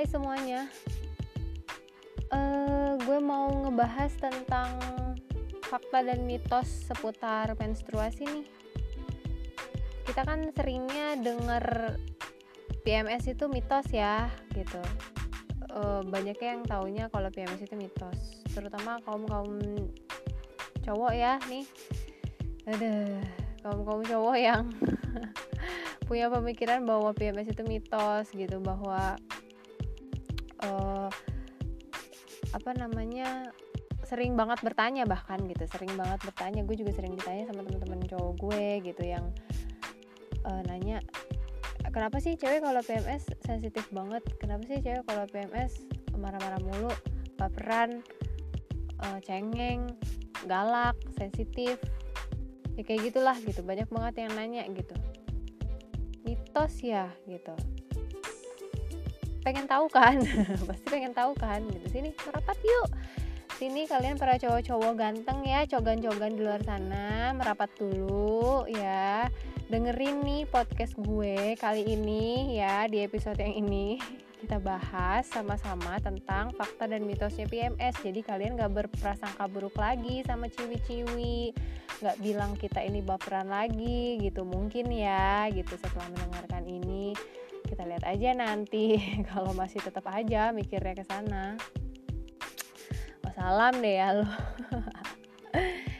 Hai semuanya. Uh, Gue mau ngebahas tentang fakta dan mitos seputar menstruasi nih. Kita kan seringnya denger PMS itu mitos ya gitu. Uh, Banyak yang taunya kalau PMS itu mitos Terutama kaum-kaum cowok ya nih. Aduh, kaum-kaum cowok yang punya pemikiran bahwa PMS itu mitos gitu bahwa uh, apa namanya sering banget bertanya bahkan gitu sering banget bertanya. Gue juga sering ditanya sama teman-teman cowok gue gitu yang uh, nanya kenapa sih cewek kalau PMS sensitif banget? Kenapa sih cewek kalau PMS marah-marah mulu baperan uh, cengeng galak sensitif? Ya kayak gitulah gitu banyak banget yang nanya gitu. Mitos ya gitu pengen tahu kan? Pasti pengen tahu kan? Gitu. Sini merapat yuk. Sini kalian para cowok-cowok ganteng ya cogan-cogan di luar sana. Merapat dulu ya. Dengerin nih podcast gue kali ini ya di episode yang ini. Kita bahas sama-sama tentang fakta dan mitosnya PMS jadi kalian gak berprasangka buruk lagi sama ciwi-ciwi. Gak bilang kita ini baperan lagi gitu. Mungkin ya gitu setelah mendengarkan ini kita lihat aja nanti. Kalau masih tetap aja mikirnya ke sana. Salam deh ya lo.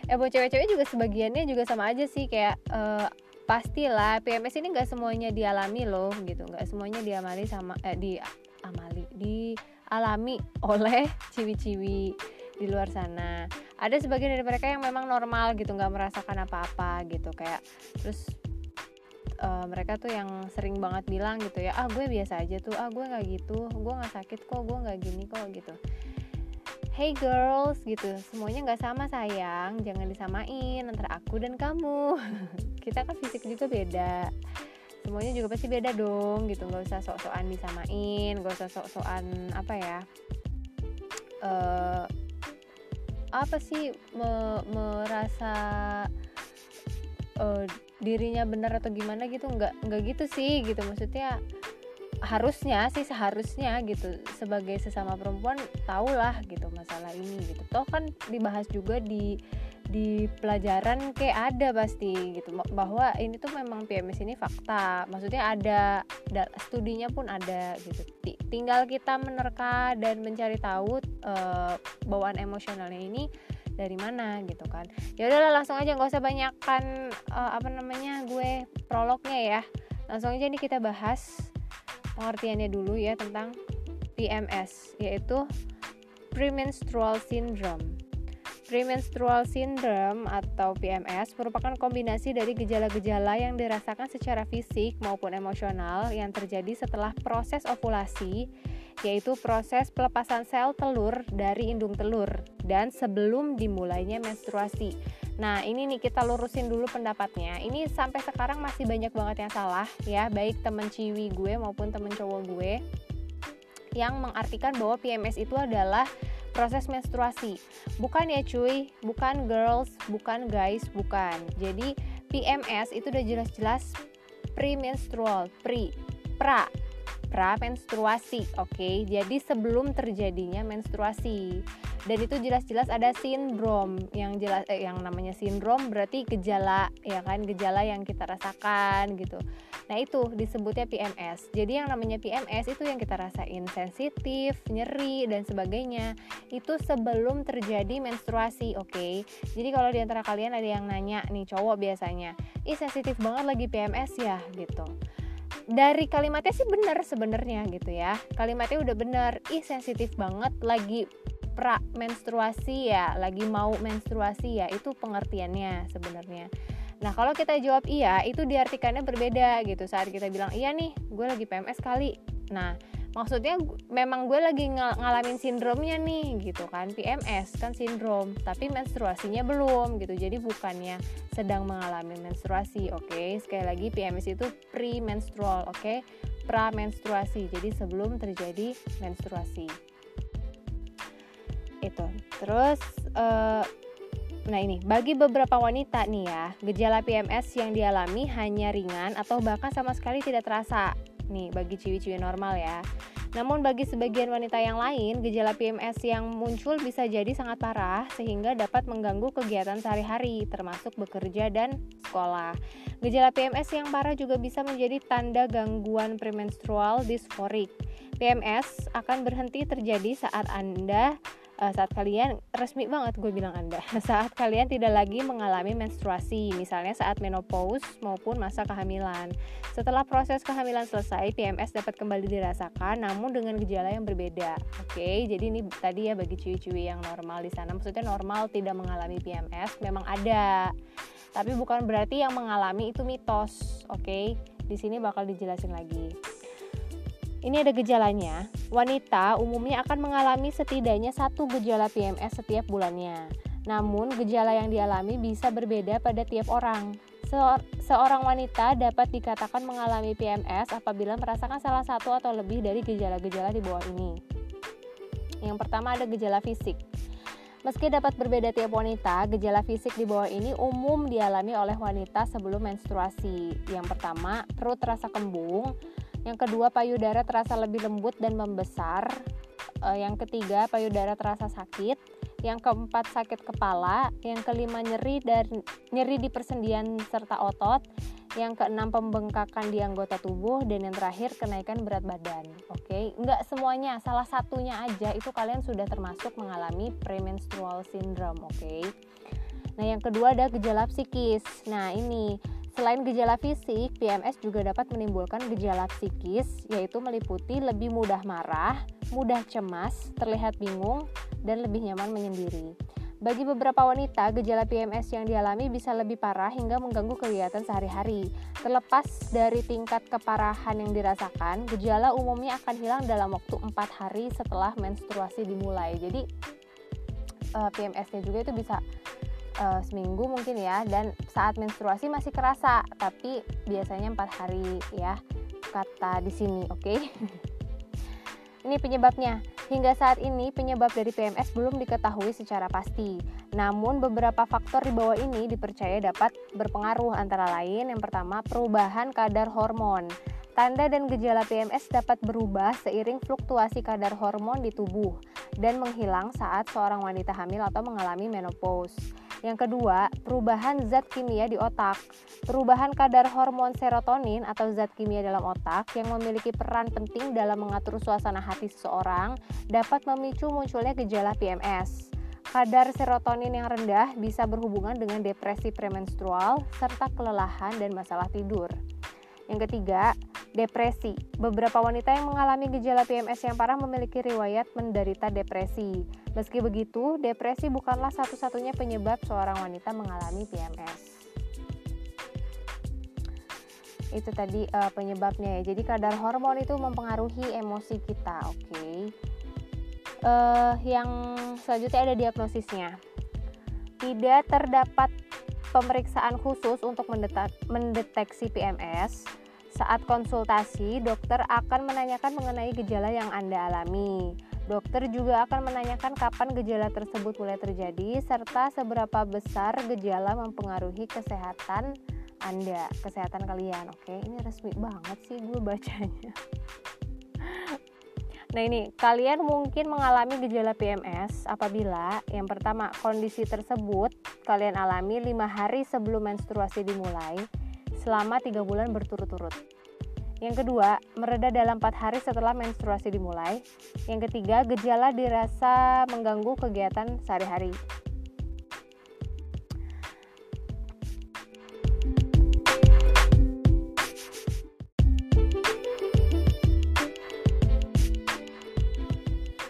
Ya buat cewek-cewek juga sebagiannya juga sama aja sih kayak uh, pastilah PMS ini nggak semuanya dialami loh gitu. Nggak semuanya diamali sama eh, di amali dialami oleh ciwi-ciwi di luar sana. Ada sebagian dari mereka yang memang normal gitu nggak merasakan apa-apa gitu kayak terus uh, mereka tuh yang sering banget bilang gitu ya ah gue biasa aja tuh ah gue nggak gitu gue nggak sakit kok gue nggak gini kok gitu. Hey girls gitu semuanya nggak sama sayang jangan disamain antara aku dan kamu. Kita kan fisik juga beda semuanya juga pasti beda dong gitu. Nggak usah sok-sokan disamain nggak usah sok-sokan apa ya uh, apa sih me merasa uh, dirinya benar atau gimana gitu nggak nggak gitu sih gitu. Maksudnya harusnya sih seharusnya gitu sebagai sesama perempuan tahulah gitu masalah ini gitu. Toh kan dibahas juga di di pelajaran kayak ada pasti gitu. Bahwa ini tuh memang PMS ini fakta. Maksudnya ada studinya pun ada gitu. Tinggal kita menerka dan mencari tahu uh, bawaan emosionalnya ini dari mana gitu kan. Ya udahlah langsung aja nggak usah banyakkan uh, apa namanya gue prolognya ya. Langsung aja nih kita bahas pengertiannya dulu ya tentang PMS yaitu premenstrual syndrome Premenstrual syndrome atau PMS merupakan kombinasi dari gejala-gejala yang dirasakan secara fisik maupun emosional yang terjadi setelah proses ovulasi yaitu proses pelepasan sel telur dari indung telur dan sebelum dimulainya menstruasi. Nah, ini nih kita lurusin dulu pendapatnya. Ini sampai sekarang masih banyak banget yang salah ya, baik temen ciwi gue maupun temen cowok gue yang mengartikan bahwa PMS itu adalah proses menstruasi. Bukan ya cuy, bukan girls, bukan guys, bukan. Jadi PMS itu udah jelas-jelas premenstrual, pre, pra pra menstruasi, oke? Okay? Jadi sebelum terjadinya menstruasi. Dan itu jelas-jelas ada sindrom yang jelas eh, yang namanya sindrom berarti gejala ya kan, gejala yang kita rasakan gitu. Nah, itu disebutnya PMS. Jadi yang namanya PMS itu yang kita rasain sensitif, nyeri dan sebagainya. Itu sebelum terjadi menstruasi, oke? Okay? Jadi kalau di antara kalian ada yang nanya nih cowok biasanya, "Ih, sensitif banget lagi PMS ya?" gitu dari kalimatnya sih bener sebenarnya gitu ya kalimatnya udah bener ih sensitif banget lagi pra menstruasi ya lagi mau menstruasi ya itu pengertiannya sebenarnya. Nah kalau kita jawab iya itu diartikannya berbeda gitu. Saat kita bilang iya nih gue lagi PMS kali. Nah maksudnya memang gue lagi ng ngalamin sindromnya nih gitu kan. PMS kan sindrom tapi menstruasinya belum gitu. Jadi bukannya sedang mengalami menstruasi oke? Okay? sekali lagi PMS itu premenstrual oke? Okay? menstruasi jadi sebelum terjadi menstruasi itu terus uh, Nah ini, bagi beberapa wanita nih ya, gejala PMS yang dialami hanya ringan atau bahkan sama sekali tidak terasa nih bagi ciwi-ciwi normal ya. Namun bagi sebagian wanita yang lain, gejala PMS yang muncul bisa jadi sangat parah sehingga dapat mengganggu kegiatan sehari-hari termasuk bekerja dan sekolah. Gejala PMS yang parah juga bisa menjadi tanda gangguan premenstrual dysphorik. PMS akan berhenti terjadi saat Anda saat kalian resmi banget gue bilang Anda. Saat kalian tidak lagi mengalami menstruasi misalnya saat menopause maupun masa kehamilan. Setelah proses kehamilan selesai PMS dapat kembali dirasakan namun dengan gejala yang berbeda. Oke okay, jadi ini tadi ya bagi ciwi-ciwi yang normal di sana. Maksudnya normal tidak mengalami PMS memang ada. Tapi bukan berarti yang mengalami itu mitos oke? Okay? di sini bakal dijelasin lagi ini ada gejalanya. Wanita umumnya akan mengalami setidaknya satu gejala PMS setiap bulannya. Namun, gejala yang dialami bisa berbeda pada tiap orang. Seorang wanita dapat dikatakan mengalami PMS apabila merasakan salah satu atau lebih dari gejala-gejala di bawah ini. Yang pertama ada gejala fisik. Meski dapat berbeda tiap wanita, gejala fisik di bawah ini umum dialami oleh wanita sebelum menstruasi. Yang pertama, perut terasa kembung, yang kedua, payudara terasa lebih lembut dan membesar. Eh, yang ketiga, payudara terasa sakit. Yang keempat, sakit kepala. Yang kelima, nyeri dan nyeri di persendian serta otot. Yang keenam, pembengkakan di anggota tubuh dan yang terakhir, kenaikan berat badan. Oke, okay? nggak semuanya, salah satunya aja itu kalian sudah termasuk mengalami premenstrual syndrome. Oke. Okay? Nah, yang kedua ada gejala psikis. Nah, ini Selain gejala fisik, PMS juga dapat menimbulkan gejala psikis, yaitu meliputi lebih mudah marah, mudah cemas, terlihat bingung, dan lebih nyaman menyendiri. Bagi beberapa wanita, gejala PMS yang dialami bisa lebih parah hingga mengganggu kegiatan sehari-hari. Terlepas dari tingkat keparahan yang dirasakan, gejala umumnya akan hilang dalam waktu 4 hari setelah menstruasi dimulai. Jadi, eh, PMS-nya juga itu bisa uh, seminggu mungkin ya dan saat menstruasi masih kerasa tapi biasanya empat hari ya kata di sini oke okay? ini penyebabnya hingga saat ini penyebab dari PMS belum diketahui secara pasti namun beberapa faktor di bawah ini dipercaya dapat berpengaruh antara lain yang pertama perubahan kadar hormon Tanda dan gejala PMS dapat berubah seiring fluktuasi kadar hormon di tubuh dan menghilang saat seorang wanita hamil atau mengalami menopause. Yang kedua, perubahan zat kimia di otak. Perubahan kadar hormon serotonin atau zat kimia dalam otak yang memiliki peran penting dalam mengatur suasana hati seseorang dapat memicu munculnya gejala PMS. Kadar serotonin yang rendah bisa berhubungan dengan depresi premenstrual serta kelelahan dan masalah tidur. Yang ketiga, depresi. Beberapa wanita yang mengalami gejala PMS yang parah memiliki riwayat menderita depresi. Meski begitu, depresi bukanlah satu-satunya penyebab seorang wanita mengalami PMS. Itu tadi uh, penyebabnya ya. Jadi kadar hormon itu mempengaruhi emosi kita, oke. Okay? Uh, eh, yang selanjutnya ada diagnosisnya. Tidak terdapat pemeriksaan khusus untuk mendeteksi PMS saat konsultasi, dokter akan menanyakan mengenai gejala yang Anda alami. Dokter juga akan menanyakan kapan gejala tersebut mulai terjadi serta seberapa besar gejala mempengaruhi kesehatan Anda, kesehatan kalian. Oke, ini resmi banget sih gue bacanya. Nah ini, kalian mungkin mengalami gejala PMS apabila yang pertama kondisi tersebut kalian alami lima hari sebelum menstruasi dimulai selama tiga bulan berturut-turut. Yang kedua, mereda dalam empat hari setelah menstruasi dimulai. Yang ketiga, gejala dirasa mengganggu kegiatan sehari-hari.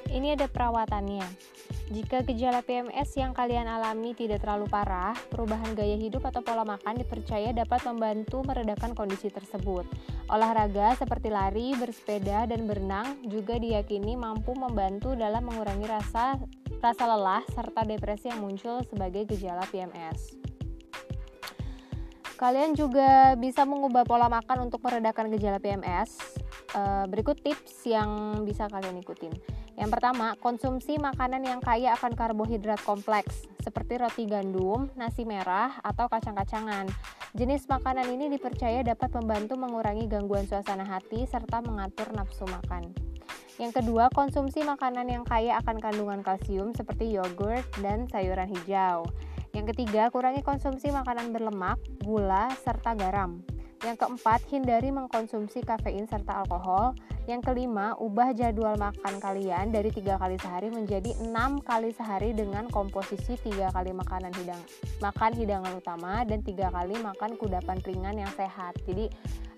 Ini ada perawatannya. Jika gejala PMS yang kalian alami tidak terlalu parah, perubahan gaya hidup atau pola makan dipercaya dapat membantu meredakan kondisi tersebut. Olahraga seperti lari, bersepeda, dan berenang juga diyakini mampu membantu dalam mengurangi rasa rasa lelah serta depresi yang muncul sebagai gejala PMS. Kalian juga bisa mengubah pola makan untuk meredakan gejala PMS. Eh, berikut tips yang bisa kalian ikutin. Yang pertama, konsumsi makanan yang kaya akan karbohidrat kompleks, seperti roti gandum, nasi merah, atau kacang-kacangan. Jenis makanan ini dipercaya dapat membantu mengurangi gangguan suasana hati serta mengatur nafsu makan. Yang kedua, konsumsi makanan yang kaya akan kandungan kalsium seperti yogurt dan sayuran hijau. Yang ketiga, kurangi konsumsi makanan berlemak, gula, serta garam. Yang keempat, hindari mengkonsumsi kafein serta alkohol. Yang kelima, ubah jadwal makan kalian dari tiga kali sehari menjadi enam kali sehari dengan komposisi tiga kali makanan hidang, makan hidangan utama dan tiga kali makan kudapan ringan yang sehat. Jadi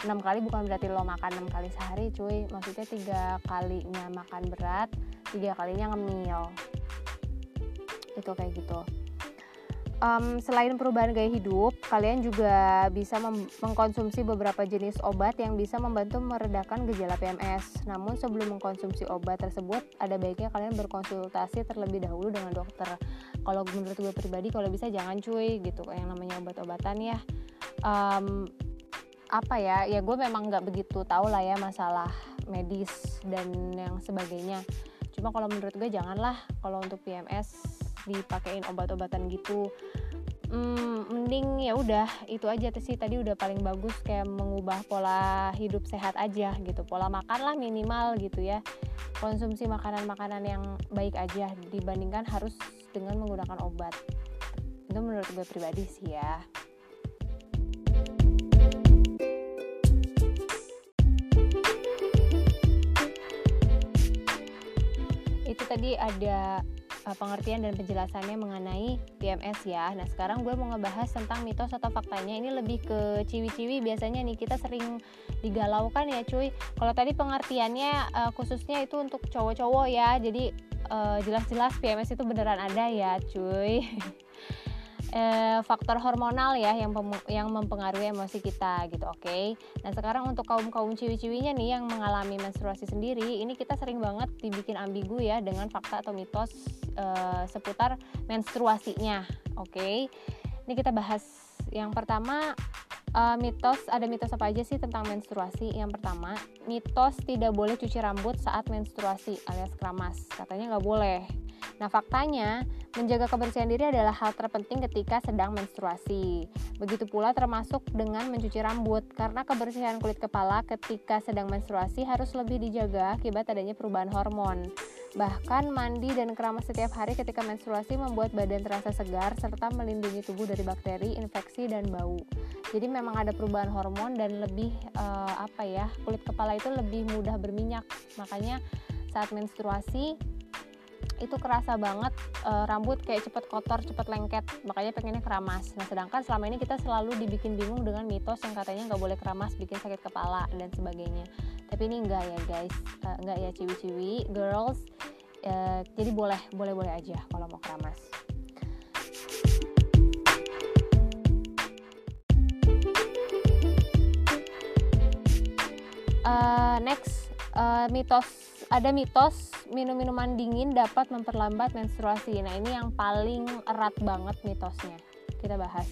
enam kali bukan berarti lo makan enam kali sehari, cuy. Maksudnya tiga kalinya makan berat, tiga kalinya ngemil. Itu kayak gitu um, selain perubahan gaya hidup, kalian juga bisa mengkonsumsi beberapa jenis obat yang bisa membantu meredakan gejala PMS. Namun sebelum mengkonsumsi obat tersebut, ada baiknya kalian berkonsultasi terlebih dahulu dengan dokter. Kalau menurut gue pribadi, kalau bisa jangan cuy gitu, yang namanya obat-obatan ya. Um, apa ya? Ya gue memang nggak begitu tahu lah ya masalah medis dan yang sebagainya. Cuma kalau menurut gue janganlah kalau untuk PMS dipakein obat-obatan gitu. Hmm, mending ya udah itu aja sih. Tadi udah paling bagus kayak mengubah pola hidup sehat aja gitu. Pola makan lah minimal gitu ya. Konsumsi makanan-makanan yang baik aja dibandingkan harus dengan menggunakan obat. Itu menurut gue pribadi sih ya. Itu tadi ada uh, pengertian dan penjelasannya mengenai PMS ya. Nah sekarang gue mau ngebahas tentang mitos atau faktanya. Ini lebih ke ciwi-ciwi biasanya nih kita sering digalaukan ya cuy. Kalau tadi pengertiannya uh, khususnya itu untuk cowok-cowok ya. Jadi uh, jelas-jelas PMS itu beneran ada ya cuy. eh, faktor hormonal ya yang yang mempengaruhi emosi kita gitu oke okay? nah sekarang untuk kaum kaum ciwi-ciwinya nih yang mengalami menstruasi sendiri ini kita sering banget dibikin ambigu ya dengan fakta atau mitos eh, seputar menstruasinya oke okay? ini kita bahas yang pertama uh, mitos ada mitos apa aja sih tentang menstruasi yang pertama mitos tidak boleh cuci rambut saat menstruasi alias keramas katanya nggak boleh Nah, faktanya, menjaga kebersihan diri adalah hal terpenting ketika sedang menstruasi. Begitu pula termasuk dengan mencuci rambut, karena kebersihan kulit kepala ketika sedang menstruasi harus lebih dijaga akibat adanya perubahan hormon. Bahkan mandi dan keramas setiap hari ketika menstruasi membuat badan terasa segar serta melindungi tubuh dari bakteri, infeksi, dan bau. Jadi memang ada perubahan hormon dan lebih uh, apa ya kulit kepala itu lebih mudah berminyak. Makanya saat menstruasi itu kerasa banget e, rambut kayak cepet kotor, cepet lengket, makanya pengennya keramas. Nah, sedangkan selama ini kita selalu dibikin bingung dengan mitos yang katanya nggak boleh keramas, bikin sakit kepala dan sebagainya. Tapi ini enggak ya guys, e, enggak ya ciwi-ciwi, girls. E, jadi boleh, boleh-boleh aja kalau mau keramas. Uh, next uh, mitos ada mitos minum minuman dingin dapat memperlambat menstruasi. Nah, ini yang paling erat banget mitosnya. Kita bahas.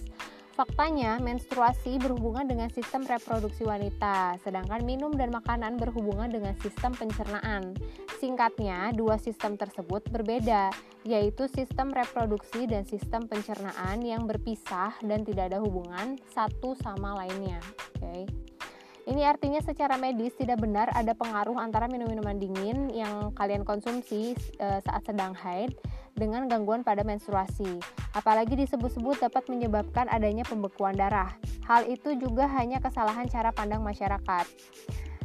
Faktanya, menstruasi berhubungan dengan sistem reproduksi wanita, sedangkan minum dan makanan berhubungan dengan sistem pencernaan. Singkatnya, dua sistem tersebut berbeda, yaitu sistem reproduksi dan sistem pencernaan yang berpisah dan tidak ada hubungan satu sama lainnya. Oke. Okay. Ini artinya secara medis tidak benar ada pengaruh antara minum-minuman dingin yang kalian konsumsi e, saat sedang haid dengan gangguan pada menstruasi. Apalagi disebut-sebut dapat menyebabkan adanya pembekuan darah. Hal itu juga hanya kesalahan cara pandang masyarakat.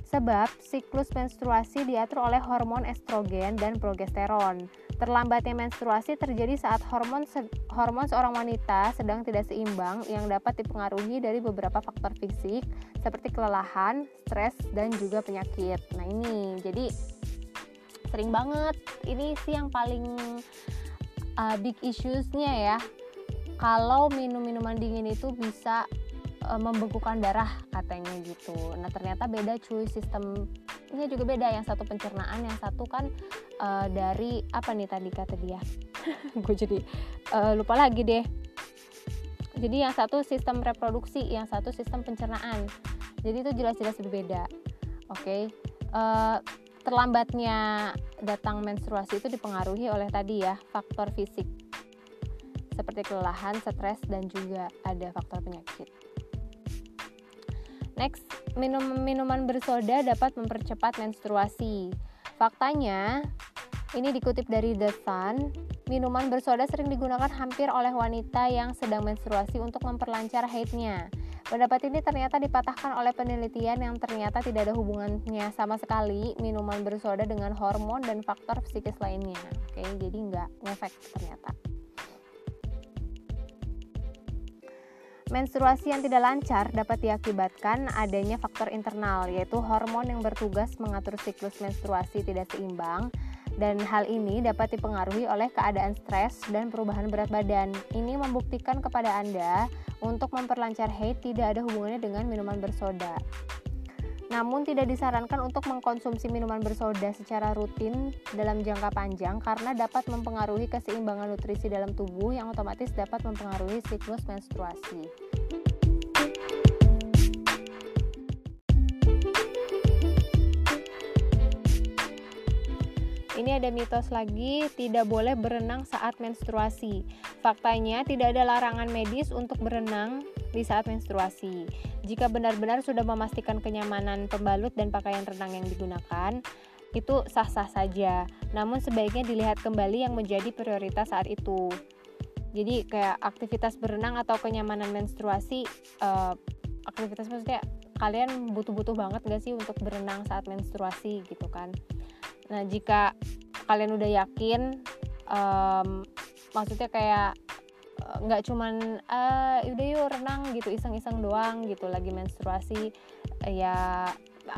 Sebab siklus menstruasi diatur oleh hormon estrogen dan progesteron. Terlambatnya menstruasi terjadi saat hormon se hormon seorang wanita sedang tidak seimbang yang dapat dipengaruhi dari beberapa faktor fisik seperti kelelahan, stres, dan juga penyakit. Nah ini jadi sering banget ini sih yang paling uh, big issuesnya ya. Kalau minum minuman dingin itu bisa uh, membekukan darah katanya gitu. Nah ternyata beda cuy sistem ini juga beda yang satu pencernaan yang satu kan uh, dari apa nih tadi kata dia gue jadi uh, lupa lagi deh jadi yang satu sistem reproduksi yang satu sistem pencernaan jadi itu jelas-jelas berbeda oke okay? uh, terlambatnya datang menstruasi itu dipengaruhi oleh tadi ya faktor fisik seperti kelelahan, stres dan juga ada faktor penyakit. Next, minum minuman bersoda dapat mempercepat menstruasi. Faktanya, ini dikutip dari The Sun, minuman bersoda sering digunakan hampir oleh wanita yang sedang menstruasi untuk memperlancar haidnya. Pendapat ini ternyata dipatahkan oleh penelitian yang ternyata tidak ada hubungannya sama sekali minuman bersoda dengan hormon dan faktor psikis lainnya. Oke, jadi nggak ngefek ternyata. Menstruasi yang tidak lancar dapat diakibatkan adanya faktor internal, yaitu hormon yang bertugas mengatur siklus menstruasi tidak seimbang, dan hal ini dapat dipengaruhi oleh keadaan stres dan perubahan berat badan. Ini membuktikan kepada Anda untuk memperlancar haid tidak ada hubungannya dengan minuman bersoda. Namun tidak disarankan untuk mengkonsumsi minuman bersoda secara rutin dalam jangka panjang karena dapat mempengaruhi keseimbangan nutrisi dalam tubuh yang otomatis dapat mempengaruhi siklus menstruasi. Ini ada mitos lagi, tidak boleh berenang saat menstruasi. Faktanya, tidak ada larangan medis untuk berenang di saat menstruasi. Jika benar-benar sudah memastikan kenyamanan pembalut dan pakaian renang yang digunakan, itu sah-sah saja. Namun sebaiknya dilihat kembali yang menjadi prioritas saat itu. Jadi kayak aktivitas berenang atau kenyamanan menstruasi, uh, aktivitas maksudnya kalian butuh-butuh banget gak sih untuk berenang saat menstruasi gitu kan? Nah jika kalian udah yakin, um, maksudnya kayak nggak cuman uh, udah yuk renang gitu iseng-iseng doang gitu lagi menstruasi ya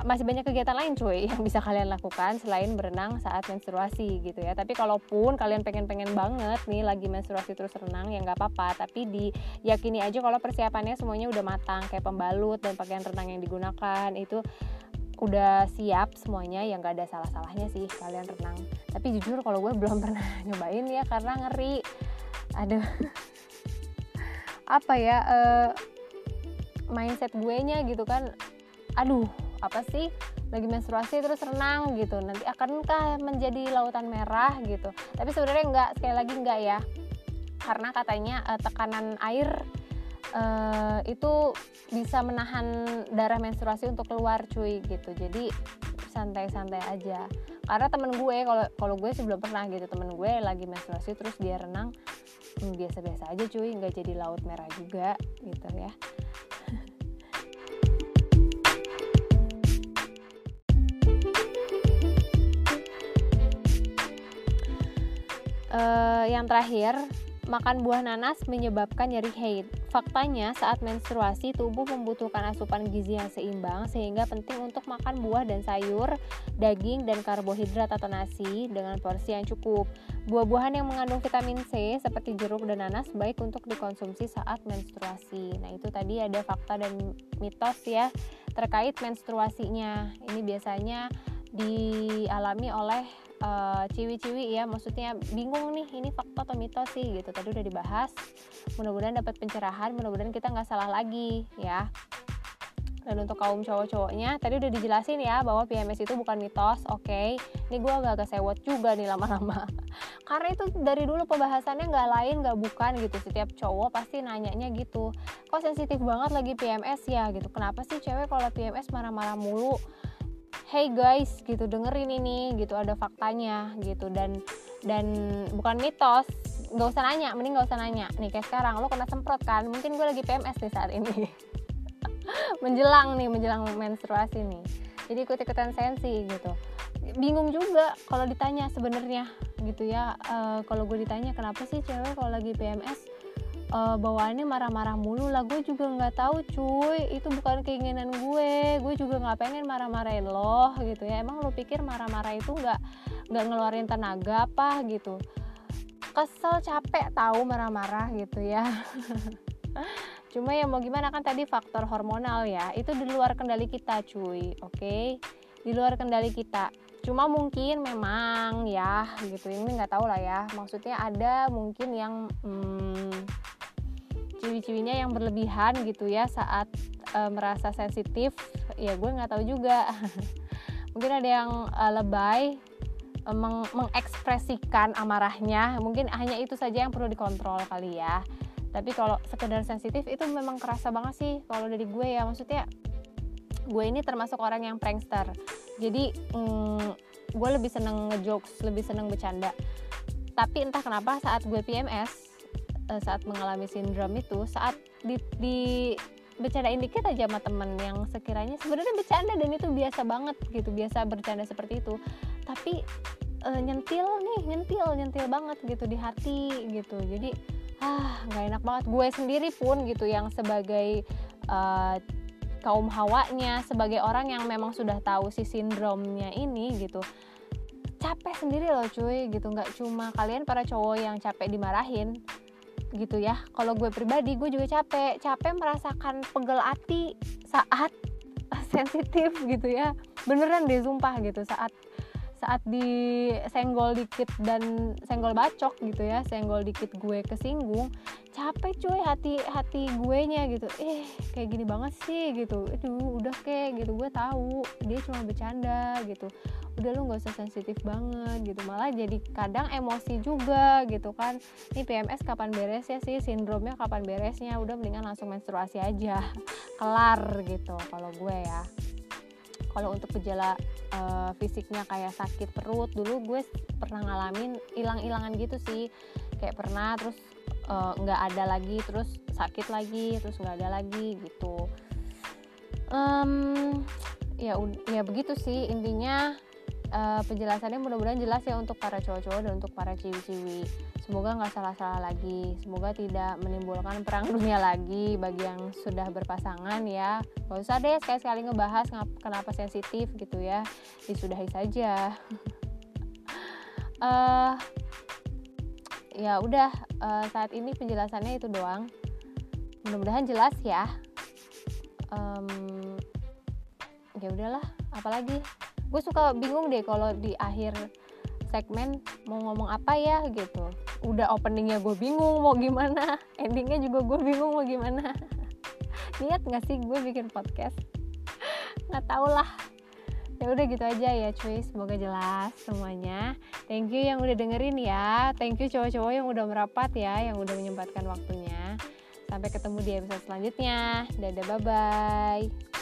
masih banyak kegiatan lain cuy yang bisa kalian lakukan selain berenang saat menstruasi gitu ya. Tapi kalaupun kalian pengen-pengen banget nih lagi menstruasi terus renang ya nggak apa-apa. Tapi diyakini aja kalau persiapannya semuanya udah matang kayak pembalut dan pakaian renang yang digunakan itu udah siap semuanya yang gak ada salah-salahnya sih kalian renang. Tapi jujur kalau gue belum pernah nyobain ya karena ngeri. Ada apa ya uh, mindset gue nya gitu kan. Aduh apa sih? Lagi menstruasi terus renang gitu. Nanti akankah menjadi lautan merah gitu. Tapi sebenarnya enggak sekali lagi enggak ya. Karena katanya uh, tekanan air uh, itu bisa menahan darah menstruasi untuk keluar cuy gitu. Jadi santai-santai aja. Karena temen gue kalau kalau gue sih belum pernah gitu. Temen gue lagi menstruasi terus dia renang biasa-biasa aja cuy nggak jadi laut merah juga gitu ya uh, yang terakhir makan buah nanas menyebabkan nyeri haid. Faktanya, saat menstruasi tubuh membutuhkan asupan gizi yang seimbang sehingga penting untuk makan buah dan sayur, daging dan karbohidrat atau nasi dengan porsi yang cukup. Buah-buahan yang mengandung vitamin C seperti jeruk dan nanas baik untuk dikonsumsi saat menstruasi. Nah, itu tadi ada fakta dan mitos ya terkait menstruasinya. Ini biasanya dialami oleh uh, ciwi-ciwi ya. Maksudnya bingung nih ini fakta atau mitos sih gitu. Tadi udah dibahas. Mudah-mudahan dapat pencerahan mudah-mudahan kita nggak salah lagi ya. Dan untuk kaum cowok-cowoknya tadi udah dijelasin ya bahwa PMS itu bukan mitos oke. Okay. ini gue agak-agak sewot juga nih lama-lama. Karena itu dari dulu pembahasannya nggak lain nggak bukan gitu. Setiap cowok pasti nanyanya gitu. Kok sensitif banget lagi PMS ya gitu. Kenapa sih cewek kalau PMS marah-marah mulu hey guys gitu dengerin ini gitu ada faktanya gitu. Dan dan bukan mitos nggak usah nanya mending nggak usah nanya. Nih kayak sekarang lo kena semprot kan? Mungkin gue lagi PMS nih saat ini. Menjelang nih menjelang menstruasi nih. Jadi ikut ikutan sensi gitu. Bingung juga kalau ditanya sebenarnya gitu ya. Uh, kalau gue ditanya kenapa sih cewek kalau lagi PMS uh, bawaannya marah-marah mulu lah. Gue juga nggak tahu cuy. Itu bukan keinginan gue. Gue juga nggak pengen marah-marahin lo gitu ya. Emang lo pikir marah-marah itu nggak nggak ngeluarin tenaga apa gitu? Kesel capek tahu marah-marah gitu ya. Cuma ya mau gimana kan tadi faktor hormonal ya. Itu di luar kendali kita cuy. Oke? Okay? di luar kendali kita. Cuma mungkin memang ya gitu. Ini nggak tahu lah ya. Maksudnya ada mungkin yang hmm, ciwi-ciwinya yang berlebihan gitu ya saat e, merasa sensitif ya gue nggak tahu juga. Mungkin ada yang e, lebay e, meng mengekspresikan amarahnya. Mungkin hanya itu saja yang perlu dikontrol kali ya. Tapi kalau sekedar sensitif itu memang kerasa banget sih kalau dari gue ya. Maksudnya gue ini termasuk orang yang prankster. Jadi mm, gue lebih seneng ngejokes lebih seneng bercanda. Tapi entah kenapa saat gue PMS eh, saat mengalami sindrom itu saat di, di bercandain dikit aja sama temen yang sekiranya sebenarnya bercanda dan itu biasa banget gitu biasa bercanda seperti itu. Tapi e, nyentil nih nyentil nyentil banget gitu di hati gitu. Jadi ah nggak enak banget. Gue sendiri pun gitu yang sebagai uh, kaum hawanya sebagai orang yang memang sudah tahu si sindromnya ini gitu capek sendiri loh cuy gitu. Nggak cuma kalian para cowok yang capek dimarahin gitu ya. Kalau gue pribadi gue juga capek. Capek merasakan pegel hati saat sensitif gitu ya. Beneran deh sumpah gitu. Saat saat disenggol dikit dan senggol bacok gitu ya senggol dikit gue kesinggung capek cuy hati hati gue nya gitu. Eh kayak gini banget sih gitu. Aduh udah kayak gitu gue tahu dia cuma bercanda gitu. Udah lu nggak usah sensitif banget gitu malah jadi kadang emosi juga gitu kan. Ini PMS kapan beres ya sih? Sindromnya kapan beresnya? Udah mendingan langsung menstruasi aja. Kelar gitu kalau gue ya. Kalau untuk gejala uh, fisiknya kayak sakit perut. Dulu gue pernah ngalamin hilang-hilangan gitu sih. Kayak pernah terus eh, nggak uh, ada lagi terus sakit lagi terus nggak ada lagi gitu. Um, ya ya begitu sih. Intinya uh, penjelasannya mudah-mudahan jelas ya untuk para cowok-cowok dan untuk para ciwi-ciwi semoga nggak salah-salah lagi. Semoga tidak menimbulkan perang dunia lagi bagi yang sudah berpasangan ya. Gak usah deh sekali-sekali ngebahas kenapa sensitif gitu ya. Disudahi saja. Uh, ya udah uh, saat ini penjelasannya itu doang. Mudah-mudahan jelas ya. Um, ya udahlah. Apalagi gue suka bingung deh kalau di akhir segmen mau ngomong apa ya gitu udah openingnya gue bingung mau gimana endingnya juga gue bingung mau gimana. Niat nggak sih gue bikin podcast? Nggak tau lah. Ya udah gitu aja ya cuy. Semoga jelas semuanya. Thank you yang udah dengerin ya. Thank you cowok-cowok yang udah merapat ya yang udah menyempatkan waktunya. Sampai ketemu di episode selanjutnya. Dadah bye bye